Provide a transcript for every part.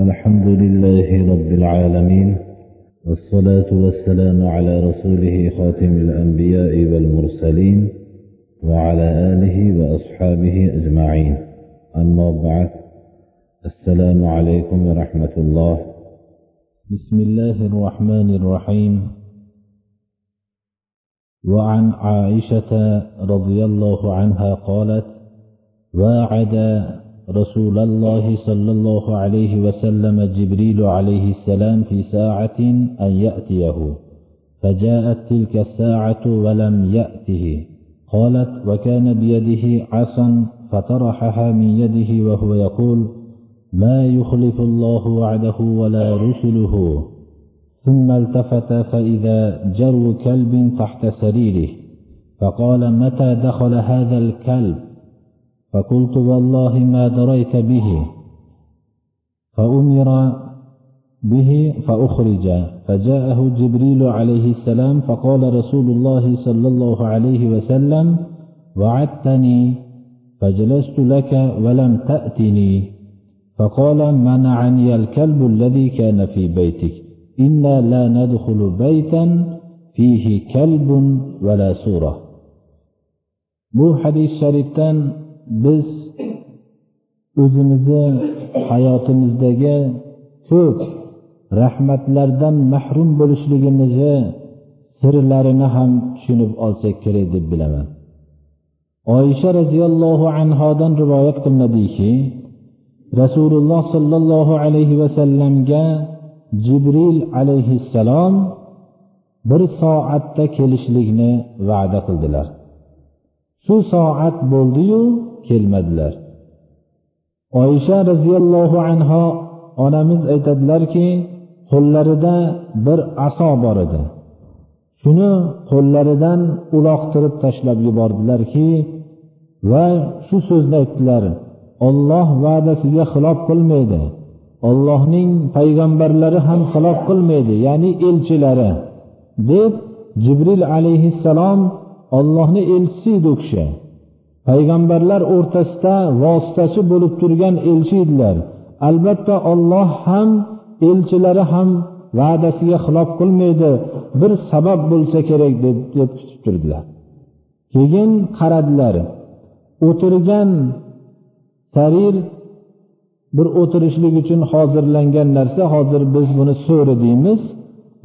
الحمد لله رب العالمين والصلاة والسلام على رسوله خاتم الأنبياء والمرسلين وعلى آله وأصحابه أجمعين. أما بعد السلام عليكم ورحمة الله. بسم الله الرحمن الرحيم. وعن عائشة رضي الله عنها قالت واعد رسول الله صلى الله عليه وسلم جبريل عليه السلام في ساعة أن يأتيه. فجاءت تلك الساعة ولم يأته. قالت وكان بيده عصا فطرحها من يده وهو يقول ما يخلف الله وعده ولا رسله. ثم التفت فإذا جرو كلب تحت سريره. فقال متى دخل هذا الكلب؟ فقلت والله ما دريت به. فأمر به فأخرج. فجاءه جبريل عليه السلام فقال رسول الله صلى الله عليه وسلم وعدتني فجلست لك ولم تأتني. فقال منعني الكلب الذي كان في بيتك إنا لا ندخل بيتا فيه كلب ولا سورة. Bu hadis sharifdan biz o'zimizni hayotimizdagi ko'p rahmatlardan mahrum bo'lishligimizni sirlarini ham tushunib olsak kerak deb bilaman. Oysha roziyallohu anhodan rivoyat qilinadiki rasululloh sollallohu alayhi vasallamga jibril alayhissalom bir soatda kelishlikni va'da qildilar. Shu soat bo'ldiyu kelmadilar. Oysha roziyallohu anho onamiz aytadilarki qo'llarida bir aso bor edi. Shuni qo'llaridan uloqtirib tashlab yubordilarki va shu so'zni aytdilar olloh va'dasiga xilof qilmaydi. Ollohning payg'ambarlari ham xilof qilmaydi ya'ni elchilari deb jibril alayhissalom ollohni elchisi edi u kishi. Payg'ambarlar o'rtasida vositachi bo'lib turgan elchi edilar. Albatta olloh ham elchilari ham va'dasiga xilof qilmaydi bir sabab bo'lsa kerak deb deb kutib turdilar. Keyin qaradilar o'tirgan sarir bir o'tirishlik uchun hozirlangan narsa hozir biz buni so'ri deymiz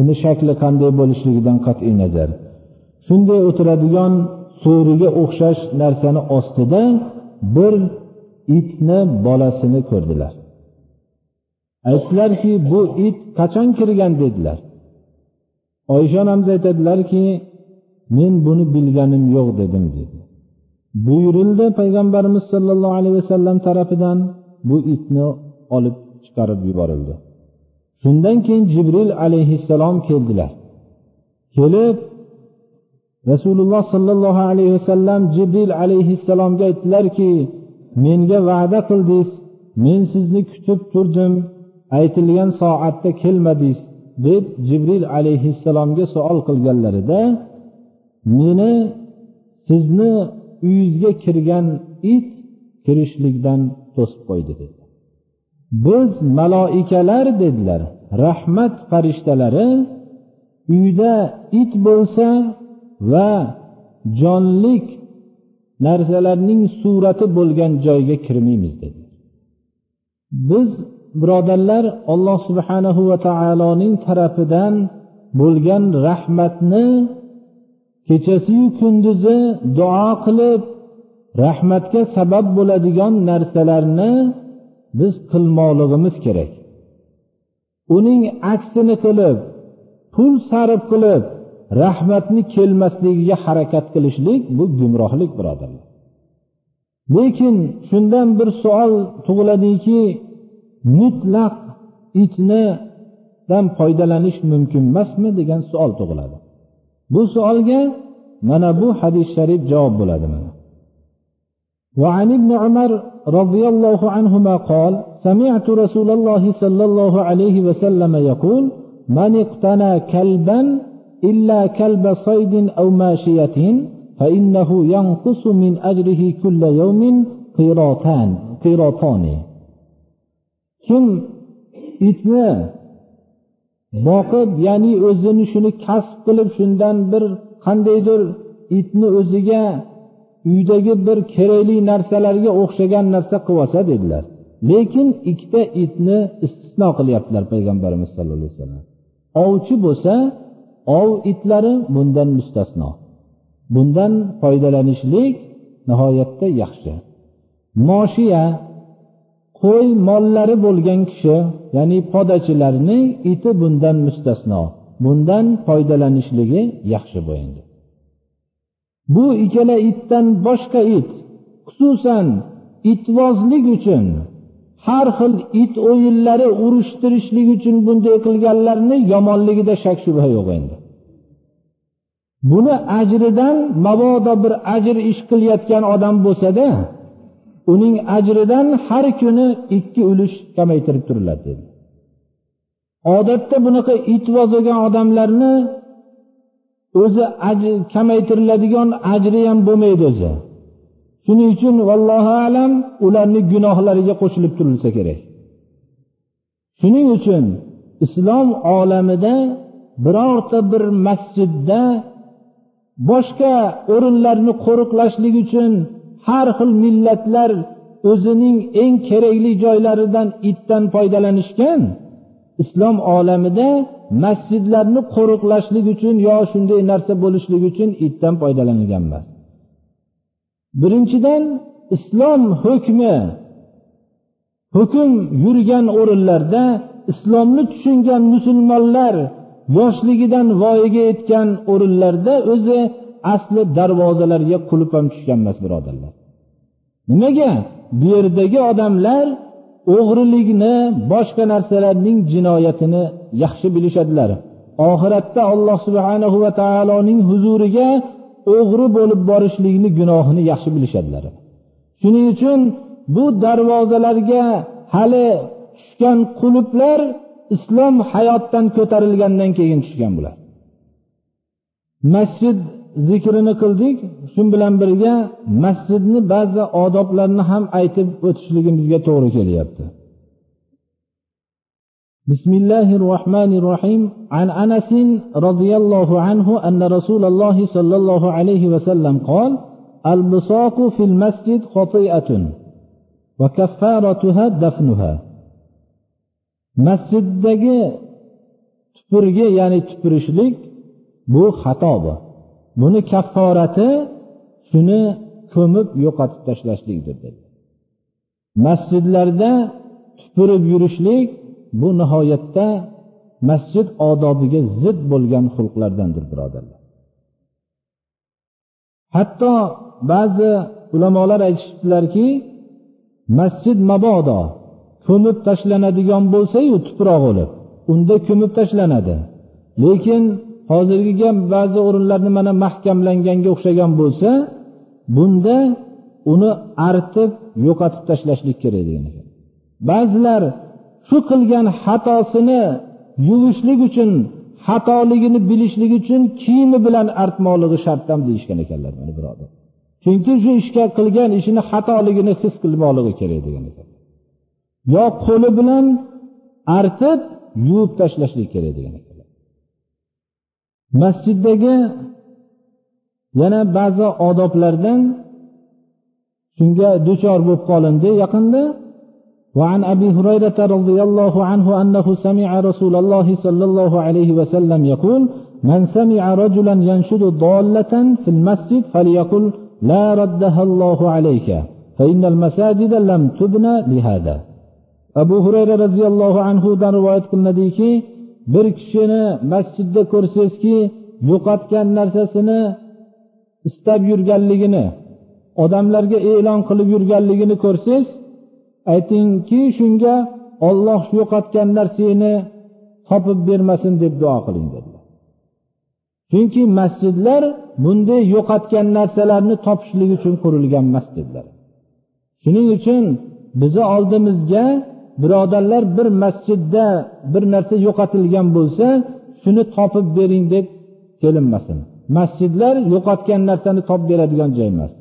uni shakli qanday bo'lishligidan qat'iy nazar. Shunday o'tiradigan so'riga o'xshash narsani ostida bir itni bolasini ko'rdilar. Aytdilarki bu it qachon kirgan dedilar. Oysha onamiz aytadilarki men buni bilganim yo'q dedim dedi. Buyurildi payg'ambarimiz sollallohu alayhi vasallam tarafidan bu itni olib chiqarib yuborildi. Shundan keyin jibril alayhissalom keldilar. Kelib rasululloh sollallohu alayhi vasallam jibril alayhissalomga aytdilarki menga va'da qildingiz men sizni kutib turdim. Aytilgan soatda kelmadingiz deb jibril alayhissalomga savol qilganlarida meni sizni uyingizga kirgan it kirishlikdan to'sib qo'ydi dedi. Biz maloikalar dedilar rahmat farishtalari uyda it bo'lsa va jonlik narsalarning surati bo'lgan joyga kirmaymiz dedi. Biz birodarlar alloh subhanahu va taoloning tarafidan bo'lgan rahmatni kechasiyu kunduzi duo qilib rahmatga sabab bo'ladigan narsalarni biz qilmoqligimiz kerak. Uning aksini qilib pul sarf qilib rahmatni kelmasligiga harakat qilishlik bu gumrohlik birodarlar lekin shundan bir savol tug'iladiki mutlaq itnidan foydalanish mumkin emasmi degan savol tug'iladi bu savolga mana bu hadis sharif javob bo'ladi mana وعن ابن عمر رضي الله عنهما قال سمعت رسول الله صلى الله عليه وسلم يقول من اقتنى كلبا إلا كلب صيد أو ماشية فإنه ينقص من أجره كل يوم قيراطان قيراطان kim itni boqib ya'ni o'zini shuni kasb qilib shundan bir qandaydir itni o'ziga uydagi bir kerakli narsalarga o'xshagan narsa qilib olsa dedilar lekin ikkita itni istisno qilyaptilar payg'ambarimiz sallallohu alayhi vasallam ovchi bo'lsa ov itlari bundan mustasno. Bundan foydalanishlik nihoyatda yaxshi. Moshiya qo'y mollari bo'lgan kishi ya'ni podachilarni iti bundan mustasno. Bundan foydalanishligi yaxshi bu endi. Bu ikkala itdan boshqa it xususan itvozlik uchun har xil it o'yinlari urushtirishlik uchun bunday qilganlarni yomonligida shak shubha yo'q endi. Buni ajridan mabodo bir ajr ish qilayotgan odam bo'lsada uning ajridan har kuni ikki ulush kamaytirib turiladi dedi. Odatda bunaqa itvoz bo'lgan odamlarni o'zi kamaytiriladigan ajri ham bo'lmaydi o'zi. Shuning uchun vallohu alam ularni gunohlariga qo'shilib turilsa kerak. Shuning uchun islom olamida birorta bir masjidda boshqa o'rinlarni qo'riqlashlik uchun har xil millatlar o'zining eng kerakli joylaridan itdan foydalanishgan islom olamida masjidlarni qo'riqlashlik uchun yo shunday narsa bo'lishligi uchun itdan foydalanilgan emas birinchidan islom hukmi hukm yurgan o'rinlarda islomni tushungan musulmonlar yoshligidan voyaga yetgan o'rinlarda o'zi asli darvozalarga qulf ham tushgan emas birodarlar. Nimaga? Bu yerdagi odamlar o'g'rilikni boshqa narsalarning jinoyatini yaxshi bilishadilar. Oxiratda alloh subhanahu va taoloning huzuriga o'g'ri bo'lib borishlikni gunohini yaxshi bilishadilar. Shuning uchun bu darvozalarga hali tushgan quluplar islom hayotdan ko'tarilgandan keyin tushgan bular. Masjid zikrini qildik shu bilan birga masjidni ba'zi odoblarini ham aytib o'tishligimizga to'g'ri kelyapti. بسم الله الرحمن الرحيم عن أنس رضي الله عنه أن رسول الله صلى الله عليه وسلم قال البصاق في المسجد خطيئة وكفارتها دفنها masjiddagi tupurgi ya'ni tupurishlik bu xato bu buni kafforati shuni ko'mib yo'qotib tashlashlikdir dedi masjidlarda tupurib yurishlik bu nihoyatda masjid odobiga zid bo'lgan xulqlardandir birodarlar. Hatto ba'zi ulamolar aytishibdilarki masjid mabodo ko'mib tashlanadigan bo'lsayu tuproq bo'lib unda ko'mib tashlanadi. Lekin hozirgiga ba'zi o'rinlarni mana mahkamlanganga o'xshagan bo'lsa bunda uni artib yo'qotib tashlashlik kerak degan ekan ba'zilar shu qilgan xatosini yuvishlik uchun xatoligini bilishlik uchun kiyimi bilan artmoqligi shartdam deyishgan ekanlar mana birodar. Chunki shu ishga qilgan ishini xatoligini his qilmoqligi kerak degan ekan yo qo'li bilan artib yuvib tashlashlik kerak degan ekanlar. Masjiddagi yana ba'zi odoblardan shunga duchor bo'lib qolindi yaqinda وعن أبي هريرة رضي الله عنه أنه سمع رسول الله صلى الله عليه وسلم يقول من سمع رجلا ينشد ضالة في المسجد فليقل لا ردها الله عليك فإن المساجد لم تبنى لهذا abu hurayra roziyallohu anhudan rivoyat qilinadiki bir kishini masjidda ko'rsangizki yo'qotgan narsasini istab yurganligini odamlarga e'lon qilib yurganligini ko'rsangiz aytingki shunga olloh yo'qotgan narsangni topib bermasin deb duo qiling dedilar. Chunki masjidlar bunday yo'qotgan narsalarni topishlik uchun qurilgan emas dedilar shuning uchun bizni oldimizga birodarlar bir masjidda bir narsa yo'qotilgan bo'lsa shuni topib bering deb kelinmasin. Masjidlar yo'qotgan narsani topib beradigan joy emas.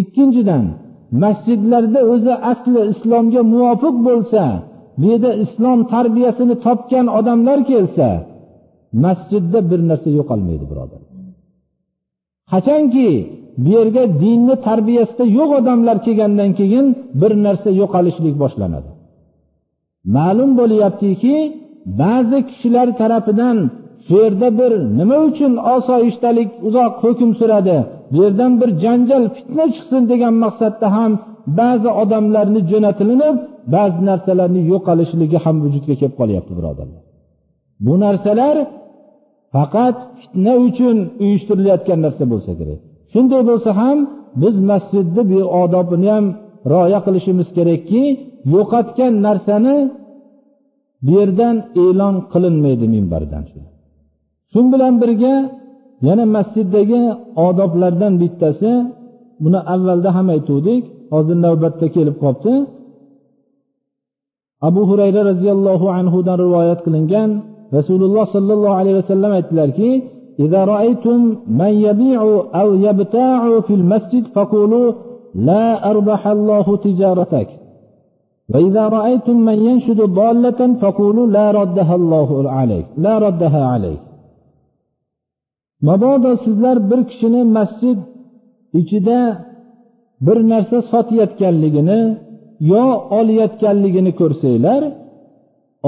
Ikkinchidan masjidlarda o'zi asli islomga muvofiq bo'lsa bu yerda islom tarbiyasini topgan odamlar kelsa masjidda bir narsa yo'qolmaydi birodar. Qachonki bu yerga dinni tarbiyasida yo'q odamlar kelgandan keyin bir narsa yo'qolishlik boshlanadi. Ma'lum bo'lyaptiki ba'zi kishilar tarafidan shu yerda bir nima uchun osoyishtalik uzoq hukm suradi? Bu yerdan bir janjal fitna chiqsin degan maqsadda ham ba'zi odamlarni jo'natilinib ba'zi narsalarni yo'qolishligi ham vujudga kelib qolyapti birodarlar. Bu narsalar faqat fitna uchun uyushtirilayotgan narsa bo'lsa kerak. Shunday bo'lsa ham biz masjidni bu odobini ham rioya qilishimiz kerakki yo'qotgan narsani bu yerdan e'lon qilinmaydi minbardan. Shu bilan birga yana masjiddagi odoblardan bittasi buni avvalda ham aytuvdik hozir navbatda kelib qolibdi abu hurayra roziyallohu anhudan rivoyat qilingan rasululloh sollallohu alayhi vasallam aytdilarki إذا رأيتم من يبيع أو يبتاع في المسجد فقولوا لا أربح الله تجارتك وإذا رأيتم من ينشد ضالة فقولوا لا ردها الله عليك لا ردها عليك mabodo sizlar bir kishini masjid ichida bir narsa sotayotganligini yo olayotganligini ko'rsanglar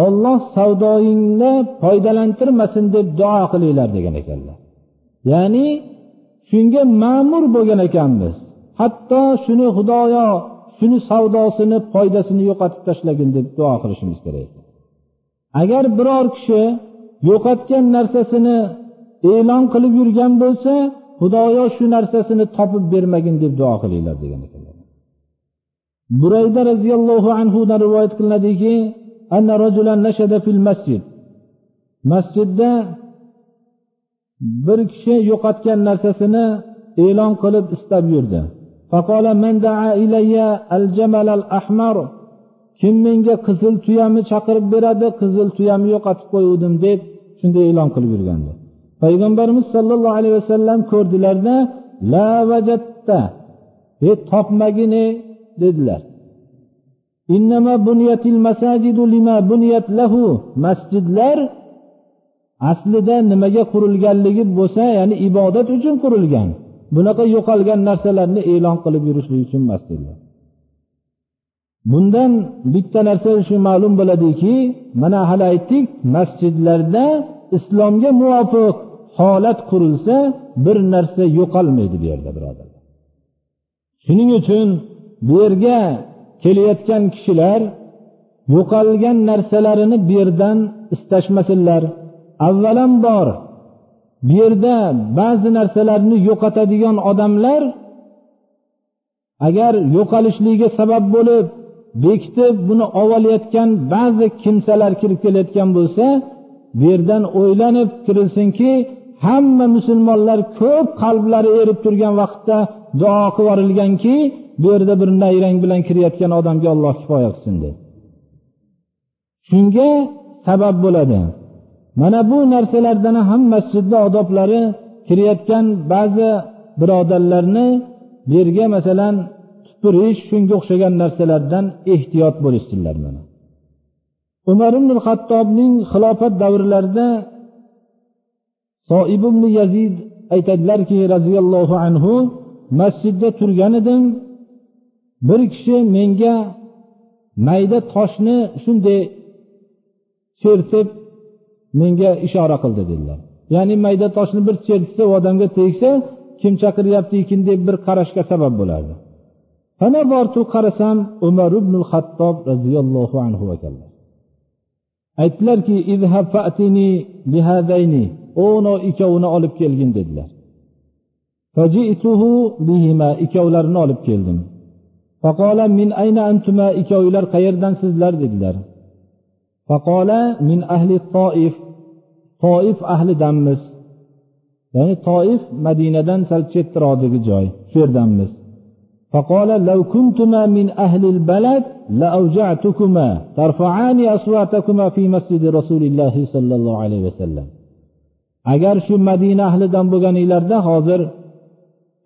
olloh savdoyingni foydalantirmasin deb duo qilinglar degan ekanlar. Ya'ni shunga ma'mur bo'lgan ekanmiz. Hatto shuni xudoyo shuni savdosini foydasini yo'qotib tashlagin deb duo qilishimiz kerak. Agar biror kishi yo'qotgan narsasini e'lon qilib yurgan bo'lsa xudoyo shu narsasini topib bermagin deb duo qilinglar degan ekanlar. Burayda roziyallohu anhudan rivoyat qilinadiki anna rajulan nashada fil masjid. Masjidda bir kishi yo'qotgan narsasini e'lon qilib istab yurdi. Kim menga qizil tuyamni chaqirib beradi qizil tuyamni yo'qotib qo'yuvdim deb shunday e'lon qilib yurgandi. Payg'ambarimiz sollallohu alayhi vasallam ko'rdilarda la vajatta e topmagin e dedilar masjidlar aslida nimaga qurilganligi bo'lsa ya'ni ibodat uchun qurilgan. Bunaqa yo'qolgan narsalarni e'lon qilib yurishlik uchun emas dedilar bundan bitta narsa shu ma'lum bo'ladiki mana hali aytdik masjidlarda islomga muvofiq holat qurilsa bir narsa yo'qolmaydi bu yerda birodarlar. Shuning uchun bu yerga kelayotgan kishilar yo'qolgan narsalarini bu yerdan istashmasinlar. Avvalambor bu yerda ba'zi narsalarni yo'qotadigan odamlar agar yo'qolishligiga sabab bo'lib bekitib buni ovolayotgan ba'zi kimsalar kirib kelayotgan bo'lsa bu yerdan o'ylanib kirilsinki hamma musulmonlar ko'p qalblari erib turgan vaqtda duo qilib yuborilganki bu yerda bir nayrang bilan kirayotgan odamga olloh kifoya qilsin deb shunga sabab bo'ladi. Mana bu narsalardan ham masjidni odoblari kirayotgan ba'zi birodarlarni bu yerga masalan tupurish shunga o'xshagan narsalardan ehtiyot bo'lishsinlar mana. Umar ibn hattobning xilofat davrlarida soib ibn yazid aytadilarki roziyallohu anhu masjidda turgan edim. Bir kishi menga mayda toshni shunday chertib menga ishora qildi dedilar. Ya'ni mayda toshni bir chertsa u odamga tegsa kim chaqiryapti ekan deb bir qarashga sabab bo'lardi. Ana bortu qarasam umar ibn hattob roziyallohu anhu ekanlar aytdilarki ono ikkovini olib kelgin dedilar ikkovlarini olib keldim faqola min ayna antuma ikkovinglar qayerdansizlar dedilar faqola min ahli toif toif ahlidanmiz ya'ni toif madinadan sal chetroqdagi joy shu yerdanmiz فقال لو كنتما من أهل البلد لأوجعتكما ترفعان أصواتكما في مسجد رسول الله صلى الله عليه وسلم agar shu madina ahlidan bo'lganinglarda hozir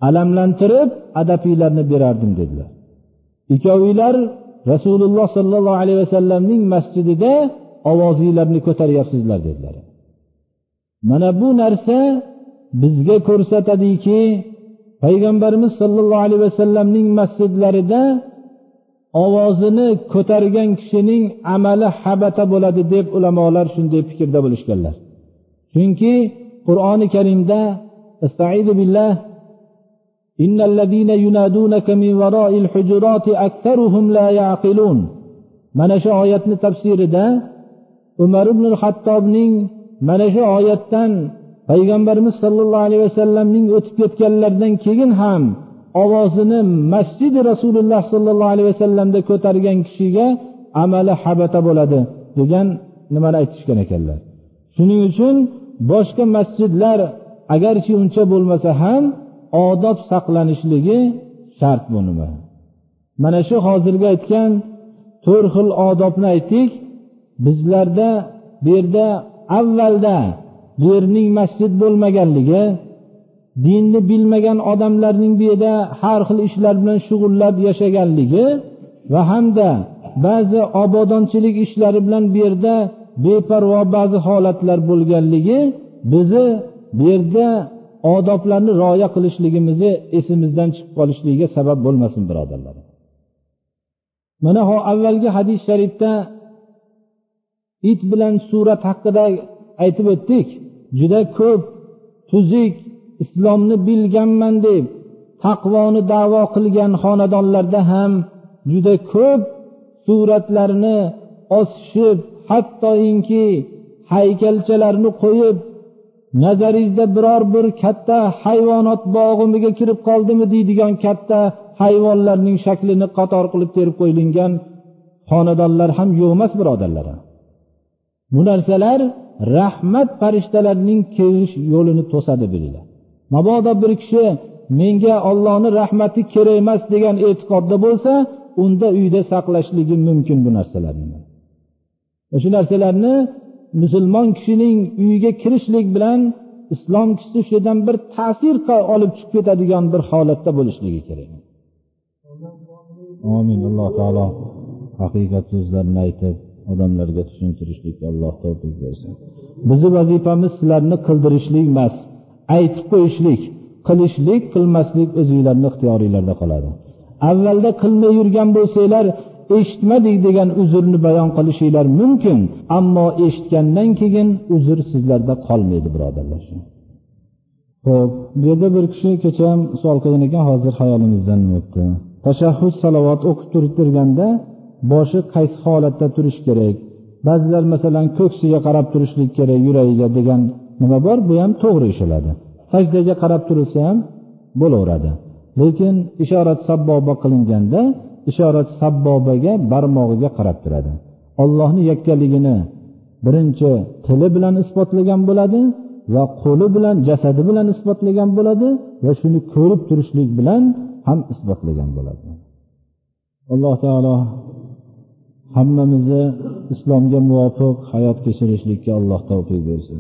alamlantirib adabinglarni berardim dedilar. Ikkovinglar rasululloh sollallohu alayhi vasallamning masjidida ovozinglarni ko'taryapsizlar dedilar. Mana bu narsa bizga ko'rsatadiki payg'ambarimiz sollallohu alayhi vasallamning masjidlarida ovozini ko'targan kishining amali habata bo'ladi deb ulamolar shunday fikrda bo'lishganlar. chunki qur'oni karimda astaidu billah إن الذين ينادونك من وراء الحجرات أكثرهم لا يعقلون mana shu oyatni tafsirida umar ibn hattobning mana shu oyatdan payg'ambarimiz sollallohu alayhi vasallamning o'tib ketganlaridan keyin ham ovozini masjidi rasululloh sollallohu alayhi vasallamda ko'targan kishiga amali habata bo'ladi degan nimani aytishgan ekanlar shuning uchun boshqa masjidlar agarchi uncha bo'lmasa ham odob saqlanishligi shart bu nima? Mana shu hozirgi aytgan to'rt xil odobni aytdik. Bizlarda bu yerda avvalda bu yerning masjid bo'lmaganligi dinni bilmagan odamlarning bu yerda har xil ishlar bilan shug'ullab yashaganligi va hamda ba'zi obodonchilik ishlari bilan bu yerda beparvo ba'zi holatlar bo'lganligi bizni bu yerda odoblarni rioya qilishligimizni esimizdan chiqib qolishligiga sabab bo'lmasin birodarlar. Mana avvalgi hadis sharifda it bilan surat haqida aytib o'tdik. Juda ko'p tuzuk islomni bilganman deb taqvoni davo qilgan xonadonlarda ham juda ko'p suratlarni osishib hattoinki haykalchalarni qo'yib nazaringizda biror bir katta hayvonot bog'imiga kirib qoldimi deydigan katta hayvonlarning shaklini qator qilib terib qo'yilgan xonadonlar ham yo'q emas birodarlar. Bu narsalar rahmat farishtalarining kelish yo'lini to'sadi dedilar. Mabodo bir kishi menga ollohni rahmati kerak emas degan e'tiqodda bo'lsa unda uyda saqlashligi mumkin bu narsalarni. E, shu narsalarni musulmon kishining uyiga kirishlik bilan islom kishisi shu yerdan bir ta'sir olib chiqib ketadigan bir holatda bo'lishligi kerak. Omin alloh taolo haqiqat so'zlarini aytib odamlarga tushuntirishlikka alloh tavfiq bersin. Bizni vazifamiz sizlarni qildirishlik emas aytib qo'yishlik qilishlik qilmaslik o'zinglarni ixtiyoringlarda qoladi. Avvalda qilmay yurgan bo'lsanglar eshitmadik degan uzrni bayon qilishinglar mumkin ammo eshitgandan keyin uzr sizlarda qolmaydi birodarlar. Ho'p bu yerda bir kishi kecha ham savol qilgan ekan hozir hayolimizdan o'tdi. Tashahhud salovat o'qib turib turganda boshi qaysi holatda turishi kerak? Ba'zilar masalan ko'ksiga qarab turishlik kerak yuragiga degan nima bor? Bu ham to'g'ri ishiladi sajdaga qarab turilsa ham bo'laveradi. Lekin ishorat sabboba qilinganda ishorat sabbobaga barmog'iga qarab turadi. Ollohni yakkaligini birinchi tili bilan isbotlagan bo'ladi va qo'li bilan jasadi bilan isbotlagan bo'ladi va shuni ko'rib turishlik bilan ham isbotlagan bo'ladi. Alloh taolo hammamizni islomga muvofiq hayot kechirishlikka alloh tavfiq bersin.